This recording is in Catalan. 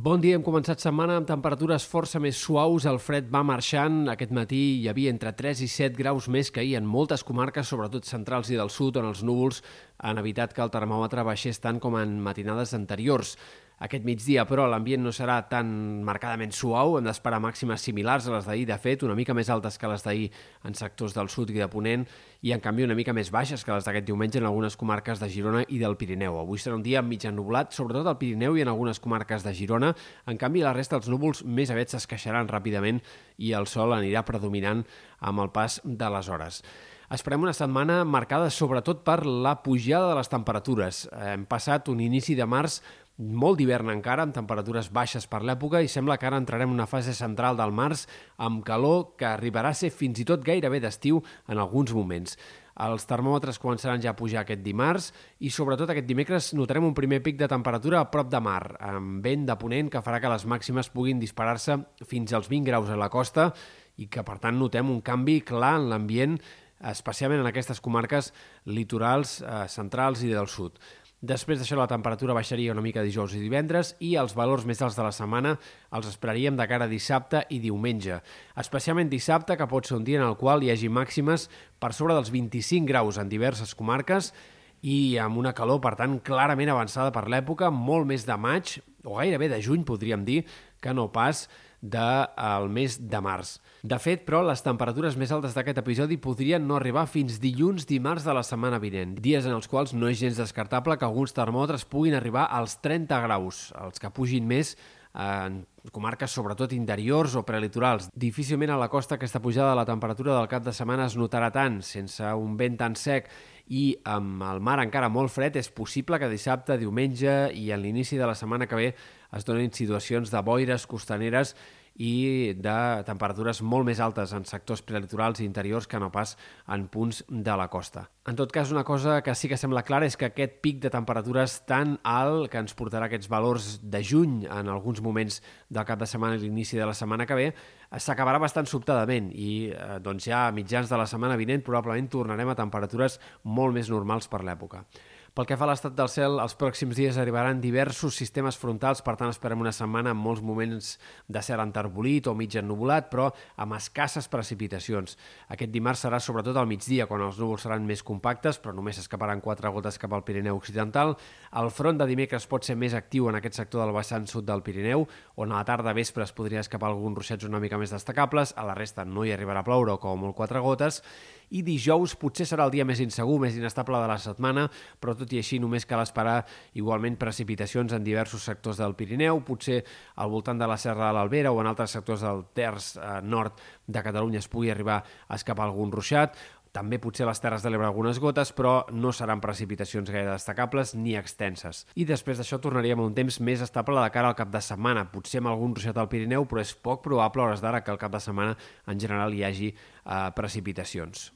Bon dia, hem començat setmana amb temperatures força més suaus. El fred va marxant. Aquest matí hi havia entre 3 i 7 graus més que ahir en moltes comarques, sobretot centrals i del sud, on els núvols han evitat que el termòmetre baixés tant com en matinades anteriors. Aquest migdia, però, l'ambient no serà tan marcadament suau. Hem d'esperar màximes similars a les d'ahir, de fet, una mica més altes que les d'ahir en sectors del sud i de Ponent, i en canvi una mica més baixes que les d'aquest diumenge en algunes comarques de Girona i del Pirineu. Avui serà un dia mig ennublat, sobretot al Pirineu i en algunes comarques de Girona. En canvi, la resta dels núvols més avets s'esqueixaran ràpidament i el sol anirà predominant amb el pas de les hores. Esperem una setmana marcada sobretot per la pujada de les temperatures. Hem passat un inici de març molt d'hivern encara, amb temperatures baixes per l'època, i sembla que ara entrarem en una fase central del març amb calor que arribarà a ser fins i tot gairebé d'estiu en alguns moments. Els termòmetres començaran ja a pujar aquest dimarts i sobretot aquest dimecres notarem un primer pic de temperatura a prop de mar, amb vent de ponent que farà que les màximes puguin disparar-se fins als 20 graus a la costa i que per tant notem un canvi clar en l'ambient especialment en aquestes comarques litorals eh, centrals i del sud. Després d'això la temperatura baixaria una mica dijous i divendres i els valors més alts de la setmana els esperaríem de cara a dissabte i diumenge. Especialment dissabte, que pot ser un dia en el qual hi hagi màximes per sobre dels 25 graus en diverses comarques i amb una calor, per tant, clarament avançada per l'època, molt més de maig, o gairebé de juny, podríem dir, que no pas del mes de març. De fet, però, les temperatures més altes d'aquest episodi podrien no arribar fins dilluns dimarts de la setmana vinent, dies en els quals no és gens descartable que alguns termòmetres puguin arribar als 30 graus, els que pugin més en comarques sobretot interiors o prelitorals. Difícilment a la costa aquesta pujada de la temperatura del cap de setmana es notarà tant, sense un vent tan sec i amb el mar encara molt fred, és possible que dissabte, diumenge i en l'inici de la setmana que ve es donin situacions de boires costaneres i de temperatures molt més altes en sectors prelitorals i interiors que no pas en punts de la costa. En tot cas, una cosa que sí que sembla clara és que aquest pic de temperatures tan alt que ens portarà aquests valors de juny en alguns moments del cap de setmana i l'inici de la setmana que ve s'acabarà bastant sobtadament i eh, doncs ja a mitjans de la setmana vinent probablement tornarem a temperatures molt més normals per l'època. Pel que fa a l'estat del cel, els pròxims dies arribaran diversos sistemes frontals, per tant esperem una setmana amb molts moments de cel enterbolit o mig ennubulat, però amb escasses precipitacions. Aquest dimarts serà sobretot al migdia, quan els núvols seran més compactes, però només s'escaparan quatre gotes cap al Pirineu Occidental. El front de dimecres pot ser més actiu en aquest sector del vessant sud del Pirineu, on a la tarda vespre es podria escapar alguns ruixats una mica més destacables, a la resta no hi arribarà a ploure o com molt quatre gotes, i dijous potser serà el dia més insegur, més inestable de la setmana, però tot i així només cal esperar igualment precipitacions en diversos sectors del Pirineu, potser al voltant de la Serra de l'Albera o en altres sectors del terç eh, nord de Catalunya es pugui arribar a escapar algun ruixat, també potser les Terres de l'Ebre algunes gotes, però no seran precipitacions gaire destacables ni extenses. I després d'això tornaríem a un temps més estable de cara al cap de setmana. Potser amb algun ruixat al Pirineu, però és poc probable a hores d'ara que al cap de setmana en general hi hagi eh, precipitacions.